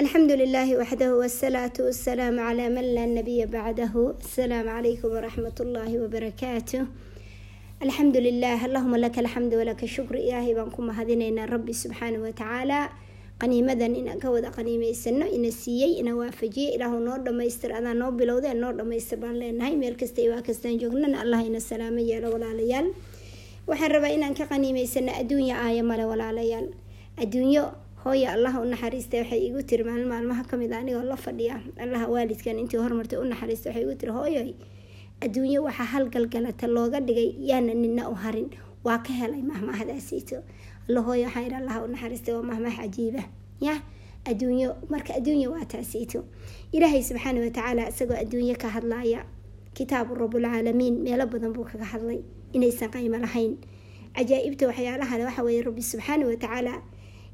alxamdu lilaahi waxdahu wasalaatu wasalaamu calaa man laa nabiya bacdahu asalaamu calaykum waraxmat ullaahi wabarakaatu alxamdu lilah allahuma laka alxamdu walaka shukr ilaahay baan ku mahadinaynaa rabbi subxaana watacaala qaniimadan inaan ka wada qaniimeysano ina siiyey ina waafajiyey ilaahu noo dhamaystir adaa noo bilowday noo dhamaystir baan leenahay. Meel kasta i waa kastaan joognana allah ina salaamo yeelo walaalayaal. Waxaan rabaa inaan ka qaniimeysano adduunya aaya male walaalayaal. Adduunyo hooya allaha u naxariista waxay igu tiri maalin maalmaha ka mid a anigoo la fadhiya allaha waalidkan intii hormartay u naxariista waxay igu tiri hooyoy adduunyo waxaa halgalgalata looga dhigay yaana nina u harin waa ka helay mahmahadaasiito allahooyo waxaa yidhi allaha u naxariistay waa mahmah cajiiba. Ya adduunyo marka adduunyo waa taasiito ilaahay subxaana watacaala isagoo adduunyo ka hadlaaya kitaabu rabulcaalamiin meelo badan buu kaga hadlay inaysan qaymo lahayn. Cajaa-ibta waxyaalahale waxa weeye rabbi subxaana watacaala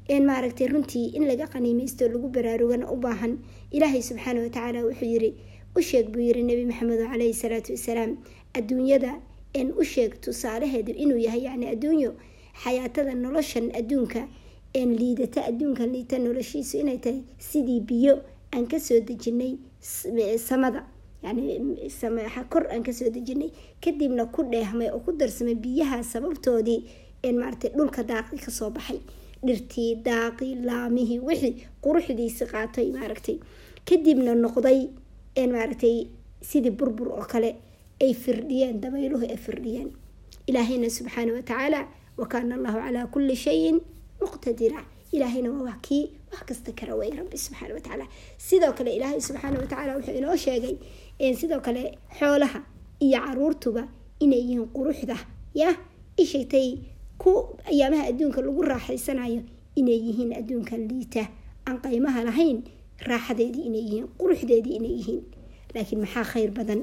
een maaragtay runtii in laga qaniimeysto lagu baraarugana u baahan ilaahay subxaana watacaala wuxuu yiri u sheeg buu yiri nebi maxamedo caleyhi salaatu wasalaam adduunyada een u sheeg tusaalaheedu inuu yahay yacni adduunyo xayaatada noloshan adduunka een liidata adduunkan liita noloshiisu inay tahay sidii biyo aan ka soo dejinay samada. Yani kor aan ka soo dejinay. Kadibna ku dheehmay oo ku darsamay biyaha sababtoodii een maaragtay dhulka daaqi ka soo baxay dhirtii daaqii laamihii wixii quruxdiisi qaatay maaragtay. Kadibna noqday maaragtay sidii burbur oo kale ay firdhiyeen dabayluhu ay firdhiyeen ilaahayna subxaana watacaala wakaana allahu calaa kulli shayin muqtadira. Ilaahayna waa kii wax kasta kara way rabbi subxaana watacaala sidoo kale ilaahay subxaana watacaala wuxuu inoo sheegay sidoo kale xoolaha iyo caruurtuba inay yihiin quruxda. Ya ishatay ku ayaamaha adduunka lagu raaxaysanayo inay yihiin adduunkan liita. Aan qaymaha lahayn raaxadeedii inay yihiin quruxdeedii inay yihiin. Laakiin maxaa khayr badan?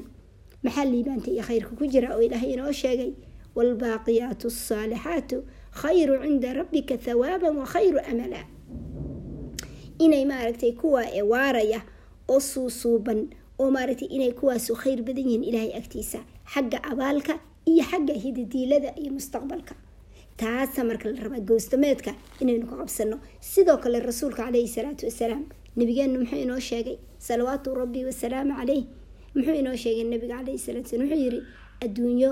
Maxaa liibaanta iyo khayrka ku jira oo ilaahay inoo sheegay? Waalbaaqiyaatu asaalixaatu khayru cinda rabbika thawaaban wa khayru amala. Inay maaragtay kuwa waaraya oo suusuuban oo maaragtay inay kuwaasu khayr badan yihiin ilaahay agtiisa. Xagga abaalka iyo xagga hididiilada iyo mustaqbalka taasa marka la rabaa gowstameedka inaynu ka qabsano sidoo kale rasuulka caleyhi salaatu wasalaam nabigeenu muxuu inoo sheegay salawaatu rabbi wasalaamu caleyh muxuu inoo sheegay nabiga caleyhi salatu wasalam wuxuu yiri adduunyo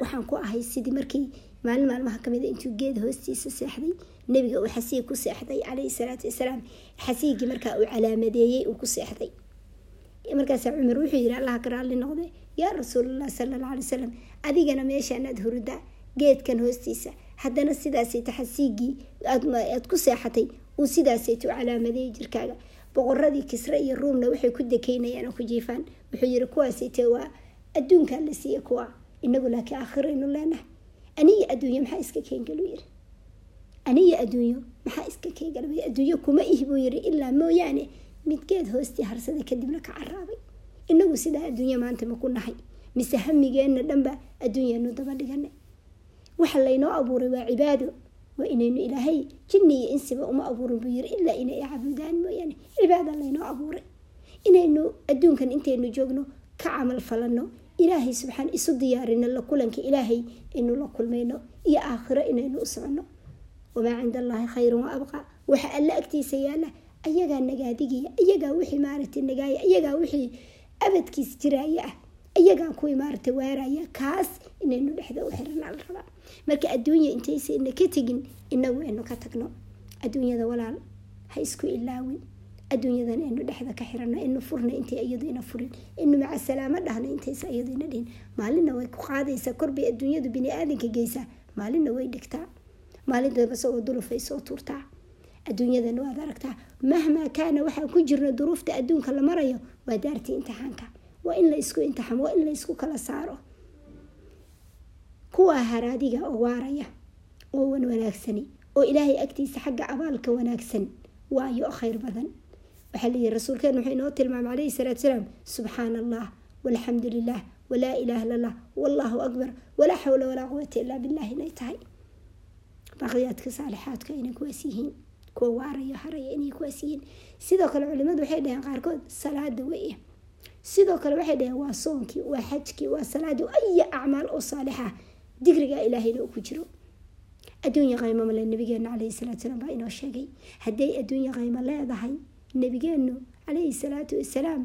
waxaan ku ahay sidii markii maalin maalmaha ka mid a intuu geed hoostiisa seexday nebiga uu xasiig ku seexday caleyhi salaatu wasalaam xasiigii markaa uu calaamadeeyey uu ku seexday. Markaasaa cumar wuxuu yiri allah ka raalli noqde yaa rasuulallah sala alla alay wasalam adigana meeshaanaad hurda geedkan hoostiisa haddana sidaasayta xasiigii aad ku seexatay uu sidaasayta u calaamadeeyey jirkaaga. Boqoradii kisre iyo ruumna waxay ku dekeynayaan oo ku jiifaan. Wuxuu yiri kuwaasayte waa adduunkaa la siiya kuwa inagu laakiin aakhiraynu leenahay. Aniyo adduunyo maxaa iska keengelu yiri aniyo adduunyo maxaa iska keengala adduunyo kuma ih buu yiri ilaa mooyaane midgeed hoostii harsada kadibna ka caraabay inagu sidaa adduunyo maanta ma ku nahay. Mise hamigeenna dhanba adduunyanu daba dhigana waxa laynoo abuuray waa cibaado. Waa inaynu ilaahay jinni iyo insiba uma abuurin buu yiri ilaa inay cabudaan mooyaane. Cibaada laynoo abuuray. Inaynu adduunkan intaynu joogno ka camal falano ilaahay subxaan isu diyaarino la kulanka ilaahay aynu la kulmayno iyo aakhiro inaynu u socono wamaa cinda allaahi khayrun wa abqa. Waxa alla agtiisa yaalla ayagaa nagaadigiya ayagaa wixii maaragtay nagaaya ayagaa wixii abadkiis jiraaya ah ayagaa kuwii maaragtay waaraya kaas inaynu dhexda u la rabaa marka adduunya intaysayna ka tegin inagu aynu ka tagno. Adduunyada walaal ha isku ilaawin. Adduunyadan aynu dhexda ka xirano inu furna intay iyadu furin. Inu maca dhahno intaysa iyadu dhihin. Maalinna way ku qaadaysaa korbay adduunyadu bini aadanka geysaa. Maalinna way dhigtaa. Maalintaba isagoo dulufay soo tuurtaa. Adduunyadan waad aragtaa mahmaa kaana waxaa ku jirna duruufta adduunka la marayo waa daartii imtixaanka waa in la isku waa in la kala saaro. Kuwaa haraadiga oo waaraya oo wan wanaagsani oo ilaahay agtiisa xagga abaalka wanaagsan waayo oo khayr badan. Waxaa layihi rasuulkeen wuxuu inoo tilmaamay caleyhi salaatu salaam subxaana allah walxamdu lilah walaa ilaha illa allah wallahu akbar walaa xawla walaa quwata illaa billah inay tahay. Baaqiyaadka saalixaadka inay kuwaas yihiin kuwa waarayo haraya inay kuwaas yihiin. Sidoo kale culimadu waxay dhaheen qaarkood salaada weya sidoo kale waxay dhaheen waa soonkii waa xajkii waa salaadii aya acmaal oo saalixa digriga ilaahayna uu ku jiro. Adduunya qaymo male nabigeena caleyhi salaatu salaam baa inoo sheegay. Hadday adduunya qaymo leedahay nabigeenu calayhi salaatu wasalaam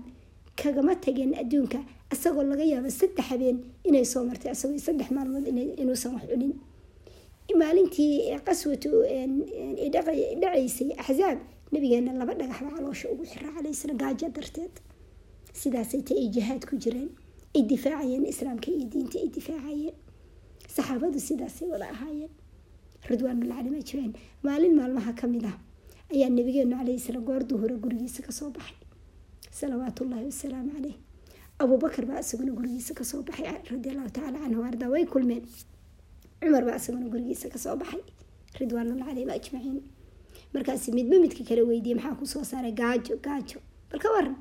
kagama tageen adduunka isagoo laga yaabo saddex habeen inay soo martay isagoo saddex maalmood inuusan wax cunin. Maalintii qaswatu dhacaysay axzaab nabigeena laba dhagaxba caloosha ugu xiraa calaysala gaajo darteed sidaasay ay jihaad ku jireen ay difaacayeen islaamka iyo diinta ay difaacayeen. Saxaabadu sidaasay wada ahaayeen. Ridwaanullah calim ajmaciin maalin maalmaha ka mid ah ayaa nabigeenu calayhi salaam goor duhura gurigiisa ka soo baxay. Salawaatullaahi wasalaamu caleyh abuubakar baa isaguna gurigiisa ka soo baxay radi allahu tacaala canhu ardaa way kulmeen. Cumar baa isaguna gurigiisa ka soo baxay ridwaanullah caleyhim ajmaciin. Markaas midba midka kala weydiiyey maxaa ku soo saaray gaajo gaajo. Bal ka waran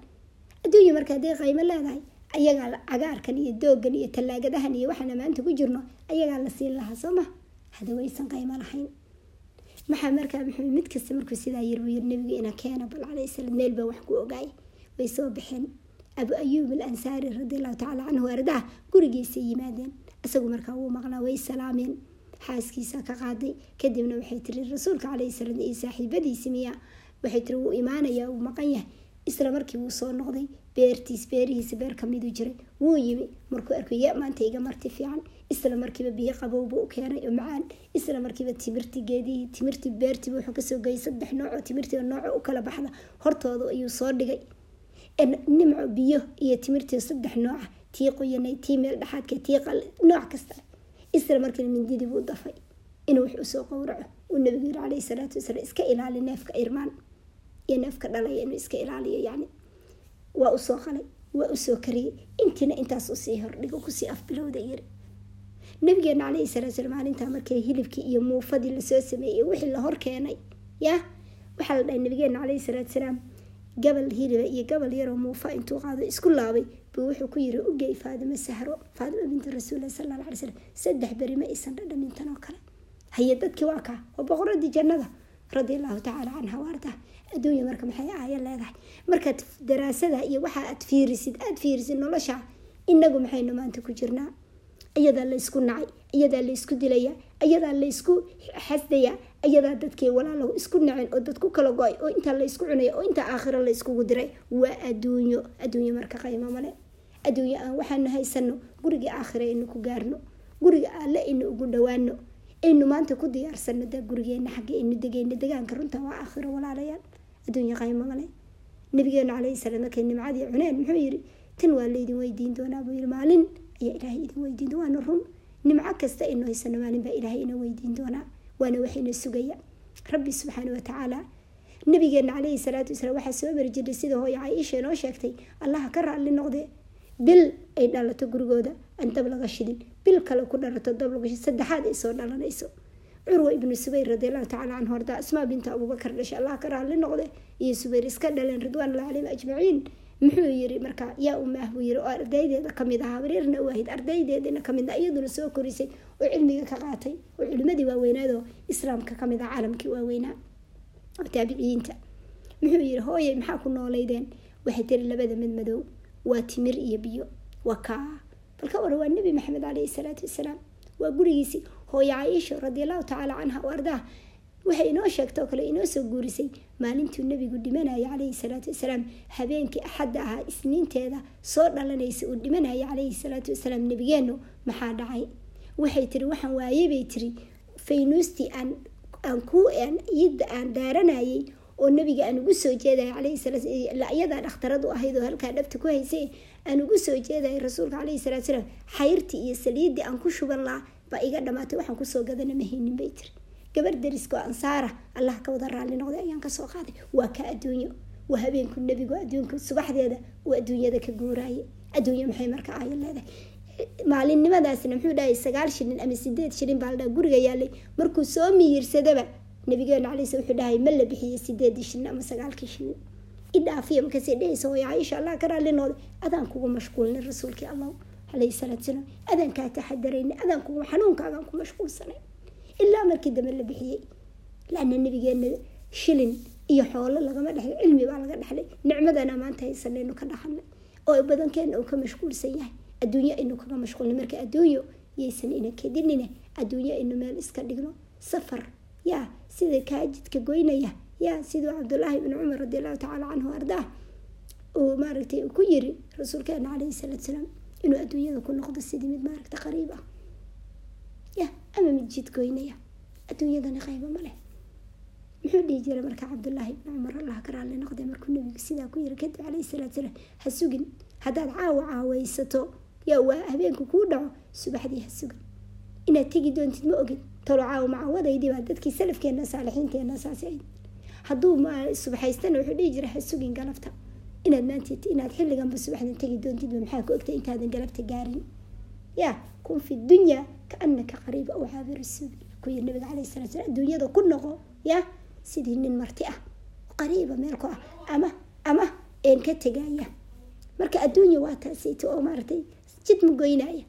adduunya marka hadday qaymo leedahay ayagaa cagaarkan iyo doogan iyo tallaagadahan iyo waxaana maanta ku jirno ayagaa la siin lahaa soo ma? Hada waysan qaymo lahayn. Maxaa markaa muxuu mid kasta markuu sidaa yir buu yiri nabiga ina keena bal salaam meel baa wax ku ogaay. Way soo baxeen. Abu ayuub al ansaari radiallahu tacaala canhu ardaah gurigiisay yimaadeen. Isagu markaa wuu maqnaa way salaameen. Xaaskiisa ka qaaday. Kadibna waxay tiri rasuulka calayhi salaam iyo saaxiibadiisi miya. Waxay tiri wuu imaanayaa uu maqan yahay isla markii wuu soo noqday beertiis beerihiisa beer kamiduu jiray. Wuu yimi markuu arkay ya maanta iga marti fiican. Isla markiiba biyo qabowba u keenay oo macaan. Isla markiiba timirti geedihii timirtii beertiiba wuxuu ka soo geeyay saddex nooco timirtiiba nooco u kala baxda. Hortooda ayuu soo dhigay. Nimco biyo iyo timirtii saddex nooca tii qoyanay tii meel dhexaadka tii nooc kasta. Isla markiiba mindidii buu dafay. Inuu wax u soo qowraco. Uu nabigu yiri calayhi salaatu wasalaam iska ilaali neefka irmaan iyo neefka dhalaya inuu iska ilaaliyo yani waa u soo qalay waa u soo kariyey. Intiina intaas u sii hordhigo ku sii afbilowda yiri. Nabigeena calayhi salaatu salaam maalintaa markay hilibkii iyo muufadii la soo sameeyey wixii la keenay ya waxaa la dhahay nabigeena calayhi salaatu salaam gabal hiliba iyo gabal yaroo muufa intuu qaado isku laabay buu wuxuu ku yiri ugey faadimo sahro faadimo binti rasuulilah sala alla alay slam saddex beri ma aysan dhadhamintan oo kale. Haye dadkii waa kaa waa boqoradii jannada. Radia allahu tacaala canha waarta adduunya marka maxay aaya leedahay. Markaad daraasada iyo waxa aad fiirisid aada fiirisid nolosha inagu maxaynu maanta ku jirnaa iyadaa laysku nacay iyadaa laysku dilaya iyadaa laysku xasdaya iyadaa dadkii walaalow isku naceen oo dad ku kala go'ay oo intaa laysku cunaya oo intaa aakhiro layskugu diray waa adduunyo. Adduunyo marka qaymo male. Adduunyo aan waxaanu haysano guriga aakhiro aynu ku gaarno. Guriga alle aynu ugu dhawaano aynu maanta ku diyaarsano da gurigeena xagga aynu degayno degaanka runta waa aakhiro walaalayaal adduunyo qaymo nabigeenu calayhi salaam markay nimcadii cuneen muxuu yiri tan waa laydin weydiin doonaa buu yiri maalin ayaa ilaahay idin weydiin waana run. Nimco kasta aynu haysano maalin baa ilaahay ina weydiin doonaa waana waxayna sugaya. Rabbi subxaana watacaala nabigeena calayhi salaatu wasalaam waxaa soo mari jiray sida hooyo caaisha inoo sheegtay. Allaha ka raalli noqdee bil ay dhalato gurigooda aan dab laga shidin. Bil kale ku dhalato dab laga shid saddexaad ay soo dhalanayso curwa ibnu subayr radiallahu tacala canhu horda asmaa binta abubakar dhashay allah ka raalli noqde iyo subayr iska dhaleen ridwaanullah calayhim ajmaciin. Muxuu yiri marka yaa umaah buu yiri oo ardaydeeda ka mid ahaa wareerna u ahayd ardaydeedina ka mid ah iyaduna soo korisay. Oo cilmiga ka qaatay oo culimadii waaweynaadoo islaamka ka mid ah caalamkii waaweynaa oo taabiciyiinta. Muxuu yiri hooye maxaa ku nooleydeen waxay tiri labada mid madow waa timir iyo biyo waa kaa. Balka wara waa nebi maxamed caleyhi salaatu wasalaam waa gurigiisii hooye caaisha radiallahu tacaala canha o ardaha waxay inoo sheegta oo kale inoo soo guurisay maalintuu nabigu dhimanaya calayhi salaatu wasalaam. Habeenkii axadda ahaa isniinteeda soo dhalanaysa uu dhimanaya calayhi salaatu wasalaam nabigeenu maxaa dhacay? Waxay tiri waxaan waayey bay tiri faynuustii aan aan ku iyada aan daaranayay oo nabiga aan ugu soo jeedaya calayhi salaatu iyadaa dhakhtaradu ahayd oo halkaa dhabta ku haysay aan ugu soo jeedaya rasuulka calayhi salaatu wasalaam xayrtii iyo saliiddii aan ku shuban lahaa baa iga dhamaatay waxaan ku soo gadana mahaynin bay tiri. Gabar dariska ansaara allah ka wada raalli noqday ayaan ka soo qaaday. Waa ka adduunyo. Waa habeenku nebigu adduunka subaxdeeda uu adduunyada ka guuraaye. Adduunyo maxay marka aayo leedahay? Maalinimadaasna muxuu dhahay sagaal shilin ama sideed shilin baa guriga yaalay. Markuu soo miyirsadaba nabigeenu calayhi wuxuu dhahay ma la bixiyey sideedii shilin ama sagaalkii shilin idhaafiya markaasay dhehaysa hooya caaisha allah ka raalli noqday. Adaan kugu mashquulnay rasuulkii allah calayhi salaatu salaam. Adaan kaa taxadarayna adaan kugu xanuunkaagaan ku mashquulsanay. Ilaa markii dambe la bixiyey laana nabigeena shilin iyo xoolo lagama dhexlay cilmi baa laga dhexlay nicmadana maanta haysanaynu ka dhaxalnay oo badankeena uu ka mashquulsan yahay. Adduunyo aynu kaga mashquulnay. Marka adduunyo yaysan ina kedinina adduunyo aynu meel iska dhigno. Safar yaa sida kaa jidka goynaya yaa siduu cabdullaahi bni cumar radi allahu tacaala canhu ardaah uu maaragtay ku yiri rasuulkeena caleyhi salaatu salaam inuu adduunyada ku noqdo sidii mid maaragta qariib ah. Ya ama mid jidgoynaya adduunyadana qaybo ma muxuu dhihi jiray marka cabdullaahi bni cumar allah ka raalli markuu nabigu sidaa ku yiri kadib caleyhi salaatu salaam ha sugin haddaad caawa caaweysato yaa waa habeenku kuu dhaco subaxdii ha sugan inaad tegi doontid ma ogin talo caawa macawadaydii baa dadkii salafkeena saalixiinteena saas ahayd hadduu subaxaystana wuxuu dhihi jiray ha sugin galabta. Inaad maantid inaad xilliganba subaxdan tegi doontidba maxaa ku ogtay intaadan galabta gaarin? Ya kun fi dunya kaanaka qariib aw caabir sabiil ku yiri nabiga caleyhi salatu salam adduunyada ku noqo ya sidii nin marti ah qariiba meel ku ah ama ama een ka tegaya marka adduunya waa taasayto oo maaragtay jid ma goynaya.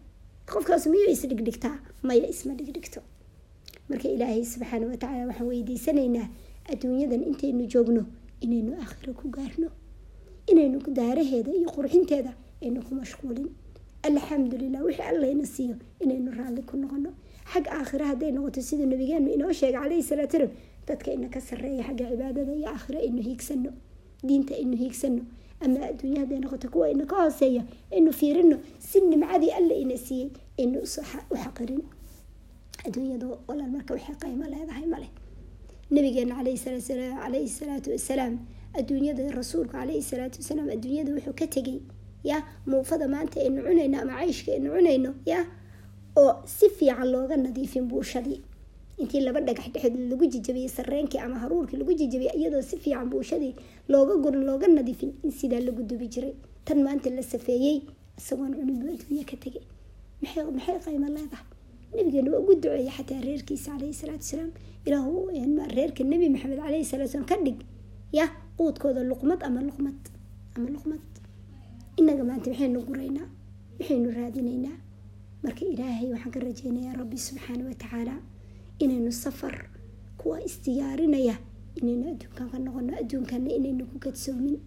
Qofkaas miyuu isdhigdhigtaa maya isma dhigdhigto marka ilaahay subxaana watacaala waxaan weydiisanaynaa adduunyadan intaynu joogno inaynu aakhiro ku gaarno inaynu daaraheeda iyo qurxinteeda aynu ku mashquulin. Alxamdulilah wixii allayna siiyo inaynu raalli ku noqono xag aakhira hadday noqoto siduu nabigeenu inoo sheegay caleyhi salaatu salam dadka ina ka sarreeya xagga cibaadada iyo aakhiro aynu hiigsano diinta aynu hiigsano ama adduunya hadday noqoto kuwa ina ka hooseeya aynu fiirino si nimcadii alla ina siiyey aynu u xaqirin adduunyadu walan marka waxay qaymo leedahay male nabigeena caleyhi salaatu wasalaam adduunyada rasuulku caleyhi salaatu wasalaam adduunyada wuxuu ka tegay ya muufada maanta aynu cunayno ama cayshka aynu cunayno ya oo si fiican looga nadiifin buushadii. Intii laba dhagax dhexeed lagu jijabiyey sareenkii ama haruurkii lagu jijabiyey iyadoo si fiican buushadii looga gurin looga nadiifin in sidaa lagu dubi jiray. Tan maanta la safeeyey isagoon cunin buu adduunya ka tegay maxay qaymo leedahay nabigeena waa ugu duceeyay xataa reerkiisa caleyhi salaatu wasalaam. Ilaahu reerka nebi maxamed caleyhi salatu salam ka dhig ya quudkooda luqmad ama luqmad ama luqmad. Inaga maanta maxaynu guraynaa maxaynu raadinaynaa marka ilaahay waxaan ka rajeynayaa rabbi subxaana watacaala inaynu safar kuwa isdiyaarinaya inaynu adduunkan ka noqono adduunkana inaynu ku kadsoomin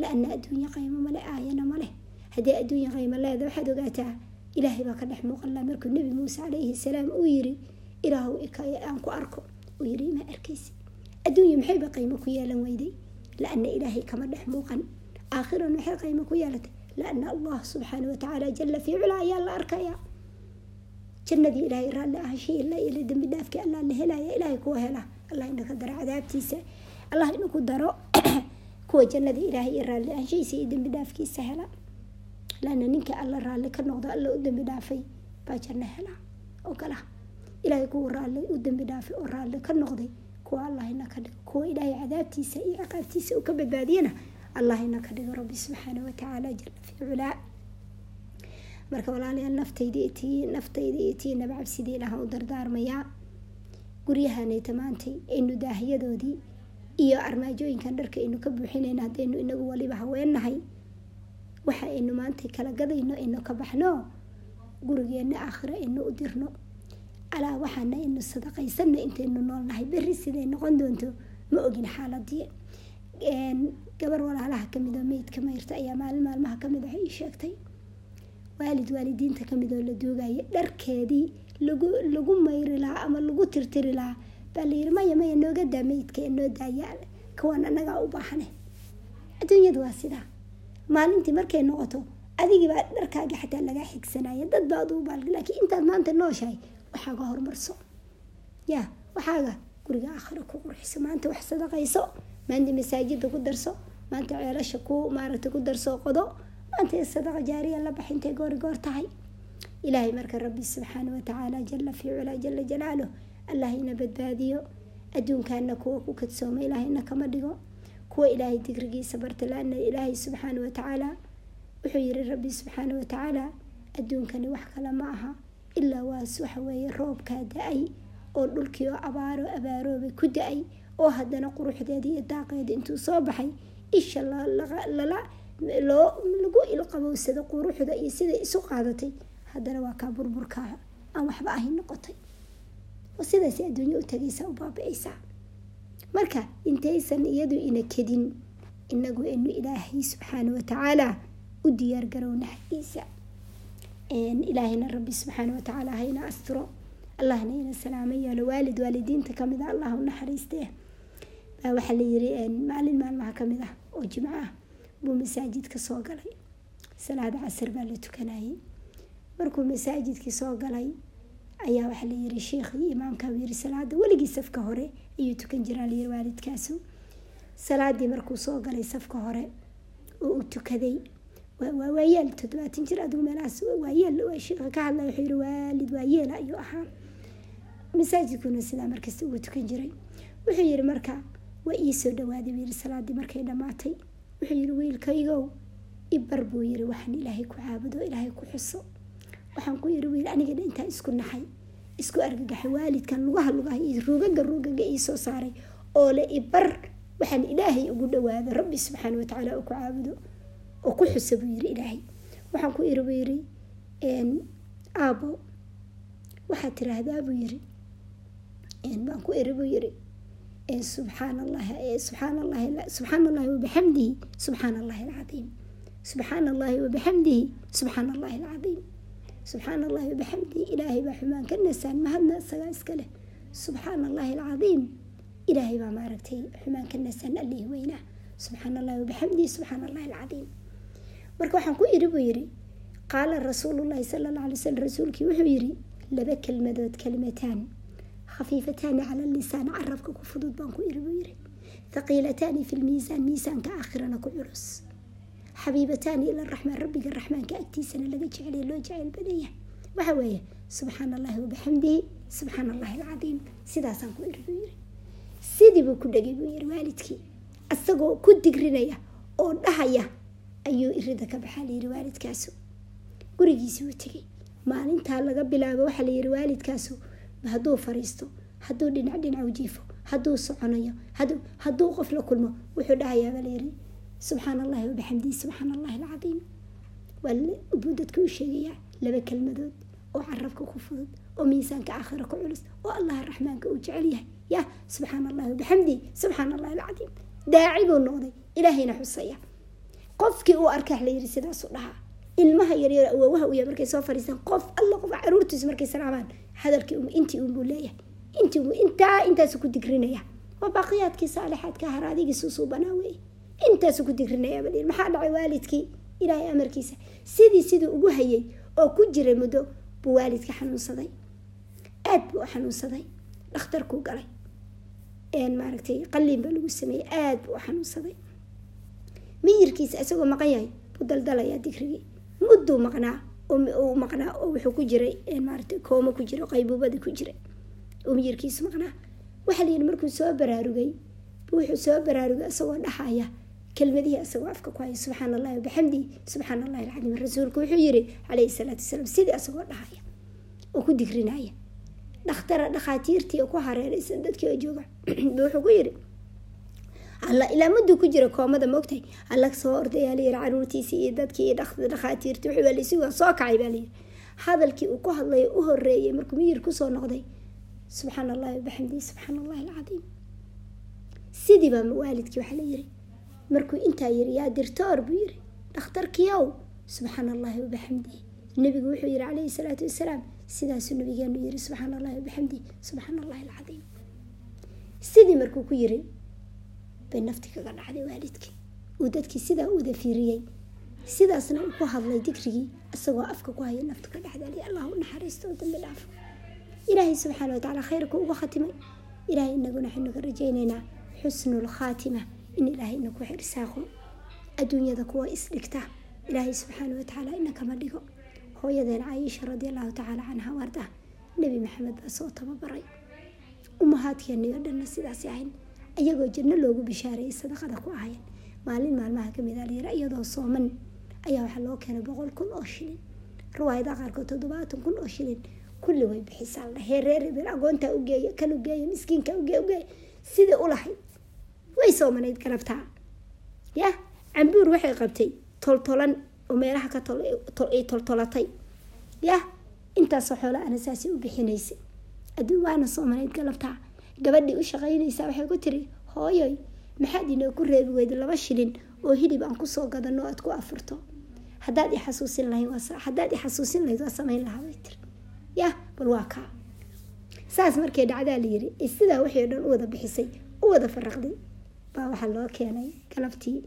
la-ana adduunya qaymo male aayana maleh haddii adduunya qaymo leeda waxaad ogaataa ilaahay baa ka dhex muuqanlaa markuu nebi muuse calayhi salaam uu yiri ilaahu aan ku arko. Uu yiri ima arkaysi? Adduunya maxayba qaymo ku yeelan weyday? La-ana ilaahay kama dhex muuqan. Aakhiran maxay qaymo ku yeelatay? La-ana allah subxaana watacaala jala fii cula ayaa la arkaya jannadii ilaahay raalli ahashii la ila dembi dhaafkii allah la helaya ilaahay kuwa hela allah inaka daro cadaabtiisa. Allah inaku daro kuwa jannada ilaahay iyo raalli ahashiisa iyo dembi dhaafkiisa hela laana ninka alla raalli ka noqdo alla u dembi dhaafay baa janno hela oo kala ilaahay kuwa raalli u dembi dhaafay oo raalli ka noqday kuwa allahina ka dhigo kuwa ilaahay cadaabtiisa iyo ciqaabtiisa uu ka badbaadiyana allahina ka dhigo rabbi subxaana watacaala jala fii culaa marka walaalayaal naftayda iyo naftayda iyo tii nabacabsidii ilaha u dardaarmayaa guryahanayta maantay aynu daahiyadoodii iyo armaajooyinkan dharka aynu ka buuxinayna haddaynu inagu waliba haweennahay waxa aynu maanta kala gadayno aynu ka baxno gurigeena aakhiro aynu u dirno. Alaa waxaana aynu sadaqaysano intaynu noolnahay. Berri siday noqon doonto? Ma ogin xaaladii. Gabar walaalaha ka mid meydka mayrta ayaa maalin maalmaha ka mid ah ii sheegtay. Waalid waalidiinta ka mid oo la duugaya dharkeedii lagu lagu mayri lahaa ama lagu tirtiri lahaa baa layiri maya maya nooga daa meydka noo daaya kuwan anagaa u baahane adduunyadu waa sidaa maalintii markay noqoto adigiibaa dharkaaga xataa lagaa xigsanaya dad baa aduu baal laakiin intaad maanta nooshahay waxaaga horumarso ya waxaaga guriga aakhiro ku qurxiso maanta wax sadaqayso maanta masaajida ku darso maanta ceelasha ku maaragta ku darso qodo maanta sadaqa jaariya la bax intay goori goor tahay. Ilaahay marka rabbi subxaana watacaala jala fii culaa jala jalaaluh allah ina badbaadiyo adduunkaana kuwa ku kadsooma ilaahayna kama dhigo kuwa ilaahay digrigiisa barta laana ilaahay subxaana watacaala wuxuu yiri rabbi subxaana watacaala adduunkani wax kale ma aha ilaa waas waxa weeye roobkaa da'ay oo dhulkii oo abaaro abaaroobay ku da'ay oo haddana quruxdeeda iyo daaqeeda intuu soo baxay isha lala loo lagu ilqabowsado quruxda iyo siday isu qaadatay haddana waa kaa burburkaa aan waxba ahayn noqotay. Oo sidaas adduunyo u tagaysaa u baabi'aysaa marka intaysan iyadu ina kedin inagu inu ilaahay subxaana watacaala u diyaar garowna xaggiisa ilaahayna rabbi subxaana watacaala hayna asturo allahna ina salaamo yeelo waalid waalidiinta ka mid a allah u naxariistee baa waxaa la yiri maalin maalmaha ka mid ah oo jimco ah buu masaajidka soo galay. Salaada casir baa la tukanayay. Markuu masaajidkii soo galay ayaa waxaa la yiri sheekhii imaamka yiri salaada weligii safka hore ayuu tukan jiraa layiri waalidkaasu. Salaadii markuu soo galay safka hore oo uu tukaday. Waa waayeel toddobaatan jir adigu meelahaas waayeel sheekha ka hadlay wuxuu yiri waalid waayeela ayuu ahaa. Masaajidkuna sidaa markasta ugu tukan jiray. Wuxuu yiri marka waa iisoo dhawaaday yiri salaadii markay dhammaatay wuxuu yiri wiilkaygow ibar buu yiri waxaan ilaahay ku caabudo ilaahay ku xuso waxaan ku yiri wiil anigana intaa isku naxay isku argagaxay waalidkan lugaha lugaha ruugaga ruugaga iisoo saaray oo le ibar waxaan ilaahay ugu dhawaado rabbi subxaana watacaala oo ku caabudo oo ku xusa buu yiri ilaahay. Waxaan ku iri buu yiri aabo waxaad tiraahdaa buu yiri baan ku iri buu yiri subxaan wabixamdihi subxaan allahi alcadiim. Subxaan allahi wabixamdihi subxaan allahi alcadiim subxaan allahi wabixamdihi ilaahay baa xumaan ka nasaan mahadna isagaa iska leh. Subxaan allahi alcadiim ilaahay baa maaragtay xumaan ka nasaan allih weynaa subxaan allahi wabixamdihi subxaan allahi alcadiim marka waxaan ku iri buu yiri qaala rasuulullahi sala alla alay slam rasuulkii wuxuu yiri laba kelmadood kalimataan khafiifataani cala lisaan carabka ku fudud baan ku iri buu yiri. Thaqiilataani fi lmiisaan miisaanka aakhirana ku culus xabiibataani ila raxmaan rabbiga raxmaanka agtiisana laga jeceliya loo jecel badanyahay waxa weeye subxaan allahi wabixamdihi subxaan allahi alcadiim. Sidaasaan ku iri buu yiri sidii buu ku dhegay buu yiri waalidkii. Isagoo ku digrinaya oo dhahaya ayuu irida ka baxaa layiri waalidkaasu. Gurigiisii uu tegay maalintaa laga bilaabo waxaa layiri waalidkaasu hadduu fariisto hadduu dhinac dhinac u jiifo hadduu soconayo hadduu qof la kulmo wuxuu dhahayaaba layiri subxaan allahi wabixamdihi subxaan allahi alcadiim buu dadka u sheegayaa laba kelmadood oo carabka ku fudud oo miisaanka aakhira ku culus oo allaha raxmaanka uu jecel yahay. Yah subxaan allahi wabixamdihi subxaan allahi alcadiim daaci noqday ilaahayna xusaya. Qofkii uu arkaax layiri sidaasu dhahaa. Ilmaha yaryar awoowaha uya markay soo fariistaan. Qof alla qof caruurtiisu markay salaamaan hadalkii intii unbuu leeyahay. Intii intaa intaasu ku digrinaya. Waa baaqiyaadkii saalixaadka haraadigiisu suubanaa wey intaasu ku digrinaya bal maxaa dhacay waalidkii? Ilaahay amarkiisa. Sidii siduu ugu hayay oo ku jiray muddo buu waalidka xanuunsaday. Aad buu u xanuunsaday. Dhakhtarkuu galay. Maaragtay qaliin baa lagu sameeyey. Aad buu u xanuunsaday. Miyirkiisa isagoo maqan yahay buu daldalayaa digrigii. Mudduu maqnaa uu maqnaa oo wuxuu ku jiray maarata koomo ku jira qaybuubada ku jiray. Oo miyirkiisu maqnaa. Waxaa la yidhi markuu soo baraarugay wuxuu soo baraarugay isagoo dhaxaya kelmadihii isagoo afka ku haya subxaan allahi wabixamdihi subxaan allahi alcadiim rasuulku wuxuu yiri calayhi salaatu wasalaam sidii isagoo dhahaya oo ku digrinaya dhakhtara dhakhaatiirtii ku hareeraysan dadkii oo jooga wuxuu ku yiri alla ilaa mudduu ku jira koomada maogtahay alla soo ordayaa layiri caruurtiisii iyo dadkii iyo dhakhaatiirtii wuxuu baa laysi waa soo kacay baa layiri hadalkii uu ku hadlay u horeeyay markuu miyir ku soo noqday subxaan allahi wabixamdihi subxaan allahi alcadiim sidii baa waalidkii waxaa la yiri markuu intaa yiri yaa dirtoor buu yiri dhakhtarkiiow subxaan allahi wabixamdihi nebigu wuxuu yiri calayhi salaatu wasalaam sidaasuu nabigeenu yiri subxaan allahi wabixamdihi subxaan allahi alcadiim. Sidii markuu ku yiri bay nafti kaga dhacday waalidkii. Uu dadkii sidaa uda fiiriyey. Sidaasna uu ku hadlay digrigii isagoo afka ku haya naftu ka dhacdali allah u naxariisto oo dambi dhaafo. Ilaahay subxaana watacaala khayrku uga khatimay. Ilaahay inaguna waxaynu rajaynaynaa. Xusnul khaatima in ilaahay inaku xirsaaqo adduunyada kuwa isdhigta ilaahay subxaana watacaala ina kama dhigo. Hooyadeena cayisha radiallahu tacaala canha warda nebi maxamed baa soo tababaray. Umahaadkeeniyo dhanna sidaas ahayn. Iyagoo janno loogu bishaareeyay sadaqada ku ahayen maalin maalmaha ka mid a layira iyadoo sooman. Ayaa waxaa loo keenay boqol kun oo shilin. Riwaayadaha qaarkood toddobaatan kun oo shilin. Kulli way bixisaa. La dhahay reer agoontaa ugeeya kan ugeeya miskiinka ugeey ugeey sidai ulahayd way soomanayd garabtaa yah cambuur waxay qabtay toltolan oo meelaha ka ay toltolatay. Yah intaasoo xoola ana saasay u bixinaysay adduun waana soomanayd galabtaa gabadhii u shaqaynaysaa waxay ku tiri hooyoy maxaad inoo ku reebi weyda laba shilin oo hilib aan ku soo gadano aad ku afurto. Hadaad ixasuusin lahayd hadaad ixasuusin lahayd waa samayn lahaa bay tiri yah bal waa kaa. Saas markay dhacdaa la yiri sidaa waxay o dhan u wada bixisay u wada faraqday baa waxaa loo keenay galabtii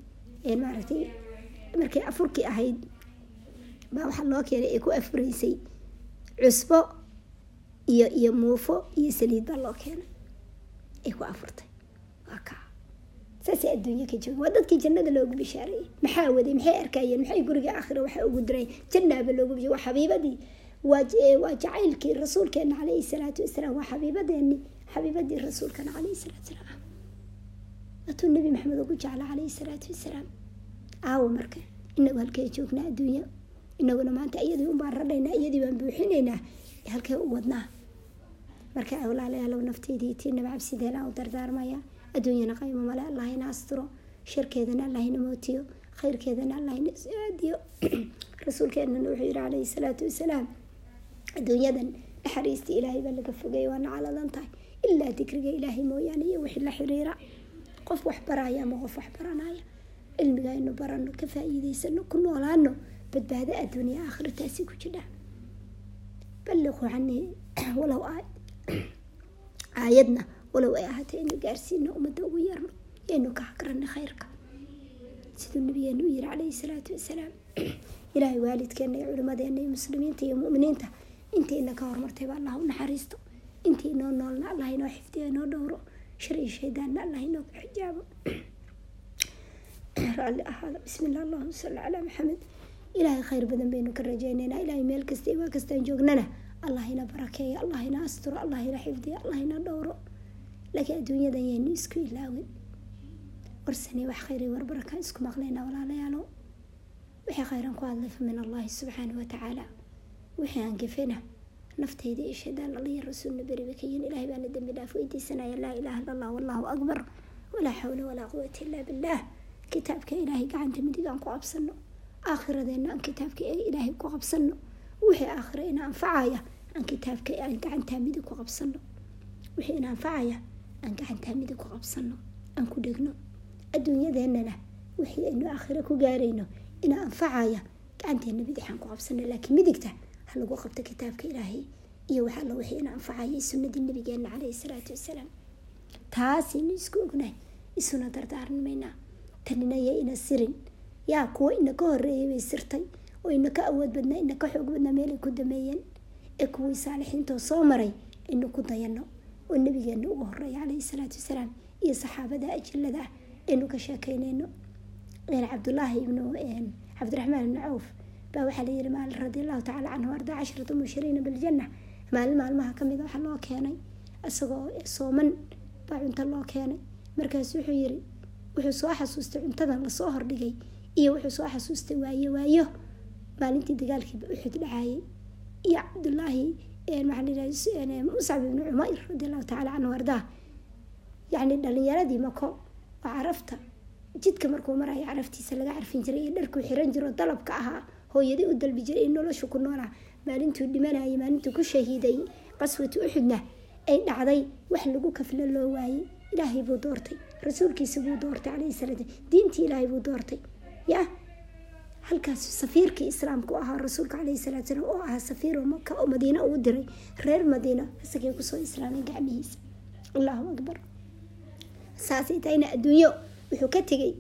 maaragtay markay afurkii ahayd baa waxaa loo keenay ee ku afuraysay cusbo iyo iyo muufo iyo saliid baa loo keenay. Ay ku afurtay. Waa kaa saasay adduunyo ka jooga waa dadkii jannada loogu bishaareeyey maxaa waday? Maxay arkayeen? Maxay guriga aakhira waxaa ugu diray jannaaba loogu bisha waa xabiibadii waa waa jacaylkii rasuulkeena calayhi salaatu wasalaam waa xabiibadeeni xabiibadii rasuulkana calayhi salaatu wasalaam waatuu nabi maxamed ugu jecla calayhi salaatu wasalaam aawo marka inagu halkee joognaa adduunyo inaguna maanta iyadii unbaan radhaynaa iyadii baan buuxinaynaa halkee u wadnaa marka walaalayaalow nafteydii tiinaba cabsideelaan u dardaarmaya adduunyana qaymo male allah asturo sharkeedana allah mootiyo khayrkeedana allah ina aadiyo rasuulkeenana wuxuu yihi calayhi salaatu wasalaam adduunyadan naxariista ilaahay baa laga fogay waana caladan tahay ilaa dikriga ilaahay mooyaane iyo wixii la xiriira qof wax baraya ama qof wax baranaya. Cilmiga aynu barano ka faa-iideysano ku noolaano badbaado adduuniya aakhira taasi ku jidha balliquu canii walow aayadna walow ay ahaatay inu gaarsiino ummadda ugu yarno yaynu ka hagrana khayrka. Siduu nabigeenu u yiri calayhi salaatu wasalaam ilaahay waalidkeena iyo culimadeena iyo muslimiinta iyo muminiinta intiina ka hormartayba allah u naxariisto. Intii inoo noolna allah inoo xifdiyo inoo dhowro shar iyo shaydaanna allah inoo xijaabo raalli ahaada bismillah allahuma salli calaa maxamed ilaahay khayr badan baynu ka rajaynaynaa ilaahay meel kasta iyo waa kastaan joognana allah ina barakeeyo allah ina asturo allah ina xifdiyo allah ina dhowro laakiin adduunyadan yaynu isku ilaawin warsani wax khayr war baraka isku maqlaynaa walaalayaalo wixii khayran ku hadlay fa min allahi subxaanahu watacaala wixii aan naftayda iyo shaydaan alla iyo rasuulna beriba ka yihiin ilahay baana dembi dhaaf weydiisanaya laa ilaha illa allah wallahu akbar walaa xawla walaa quwata illaa billah. Kitaabka ilaahay gacanta midig aan ku qabsano aakhiradeenna aan kitaabka ilaahay ku qabsano wixii aakhira ina anfacaya aan kitaabka aan gacantaa midig ku qabsano wixii ina anfacaya aan gacantaa midig ku qabsano aan ku dhegno. Adduunyadeennana wixii aynu aakhira ku gaarayno ina anfacaya gacanteena bidixaan ku qabsano laakiin midigta ha lagu qabto kitaabka ilaahay iyo wax alla wixii ina anfacaya sunnadii nabigeena caleyhi salaatu wasalaam. Taasaynu isku ognahay isuna dardaarmaynaa tanina ya ina sirin. Yaa kuwa ina ka horeeyay bay sirtay oo ina ka awood badnaa ina ka xoog badnaa meelay ku dameeyeen. Ee kuwii saalixiintoo soo maray aynu ku dayano oo nabigeena ugu horreeya caleyhi salaatu wasalaam iyo saxaabada ajilada ah ka sheekeyneyno cabdulaahi ibnu cabdiraxmaan ibnu cawf baa waxaa layihi maalin radiallahu tacala canhu arda cashrata mushiriina biljana maalin maalmaha ka mid a waxaa loo keenay isagoo sooman baa cunto loo keenay. Markaas wuxuu yiri wuxuu soo xasuustay cuntadan la soo hordhigay iyo wuxuu soo xasuustay waayo waayo. Maalintii dagaalkii uxud dhacaayay iyo cabdulaahi muscab ibnu cumayr radiallahu tacala canhu ardaa yacni dhalinyaradii mako oo carafta jidka markuu marayo caraftiisa laga carfin jiray iyo dharkuu xiran jiro dalabka ahaa hooyadii u dalbi jiray in noloshu ku noolaa. Maalintuu dhimanayay maalintuu ku shahiiday qaswatu uxudna ay dhacday wax lagu kafla loo waayey ilaahay buu doortay. Rasuulkiisa buu doortay calayhi salaam. Diintii ilaahay buu doortay. Ya halkaas safiirkii islaamku ahaa rasuulka calayhi salaatu salaam oo ahaa safiir oo maka oo madiina uu diray reer madiina isagay ku soo islaamay gacmihiisa. Allahu akbar. Saasay tahayna adduunyo wuxuu ka tegay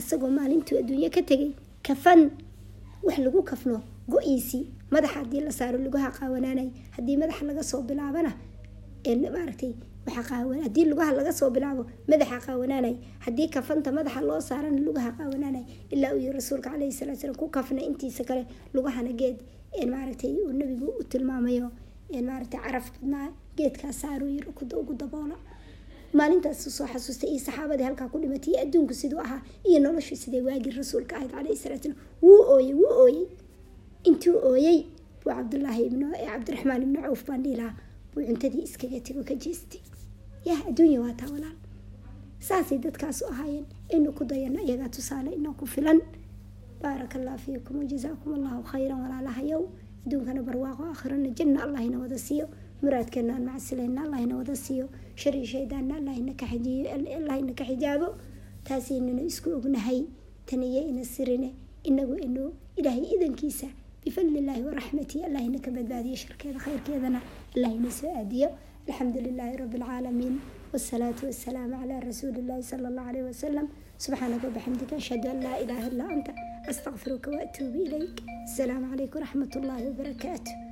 isagoo maalintuu adduunyo ka tegay kafan wax lagu kafno go-iisii madaxa haddii la saaro lugaha qaawanaanay haddii madaxa laga soo bilaabana maaragtay haddii lugaha laga soo bilaabo madaxa qaawanaanay haddii kafanta madaxa loo saarana lugaha qaawanaanay ilaa uu yiri rasuulka caleyhi salatu salam ku kafna intiisa kale lugahana geed maaragtay uu nabigu u tilmaamayo maaragtay caraf badnaa geedkaas saaruu yiri ugu daboola maalintaas soo xasuustay iyo saxaabadii halkaa ku dhimatay iyo adduunku siduu ahaa iyo noloshu siday waagii rasuulka ahayd caleyhi salatu salam wuu ooyey wuu ooyey. Intuu ooyey buu cabdulaahi ibn cabdiraxmaan ibnu cawf baan dhihi lahaa buu cuntadii iskaga tego ka jeestay. Yah adduunya waa walaal. Saasay dadkaas u ahaayeen aynu ku dayano iyagaa tusaale inoo ku filan. Baaraka allah fiikum wajazaakum allahu khayran walaalahayow adduunkana barwaaqo aakhirana janna allahina wada siiyo muraadkeena aan macasilayna allahna wada siiyo shari shaydaanna allahna ka xijaabo taasiinanu isku ognahay taniyo ina sirine inagu inu ilaahay idankiisa bifadlilaahi waraxmati allahna ka badbaadiyo sharkeeda khayrkeedana allahna soo aadiyo. Alxamdu lilaahi rabbilcaalamiin wasalaatu wasalaamu calaa rasuulillaahi sala allah caleyh wasalam subxaanaka wabixamdika ashhadu an laa ilaaha illaa anta astaqfiruka waatuubu ilayk. Asalaamu calaykum waraxmat ullaahi wabarakaatu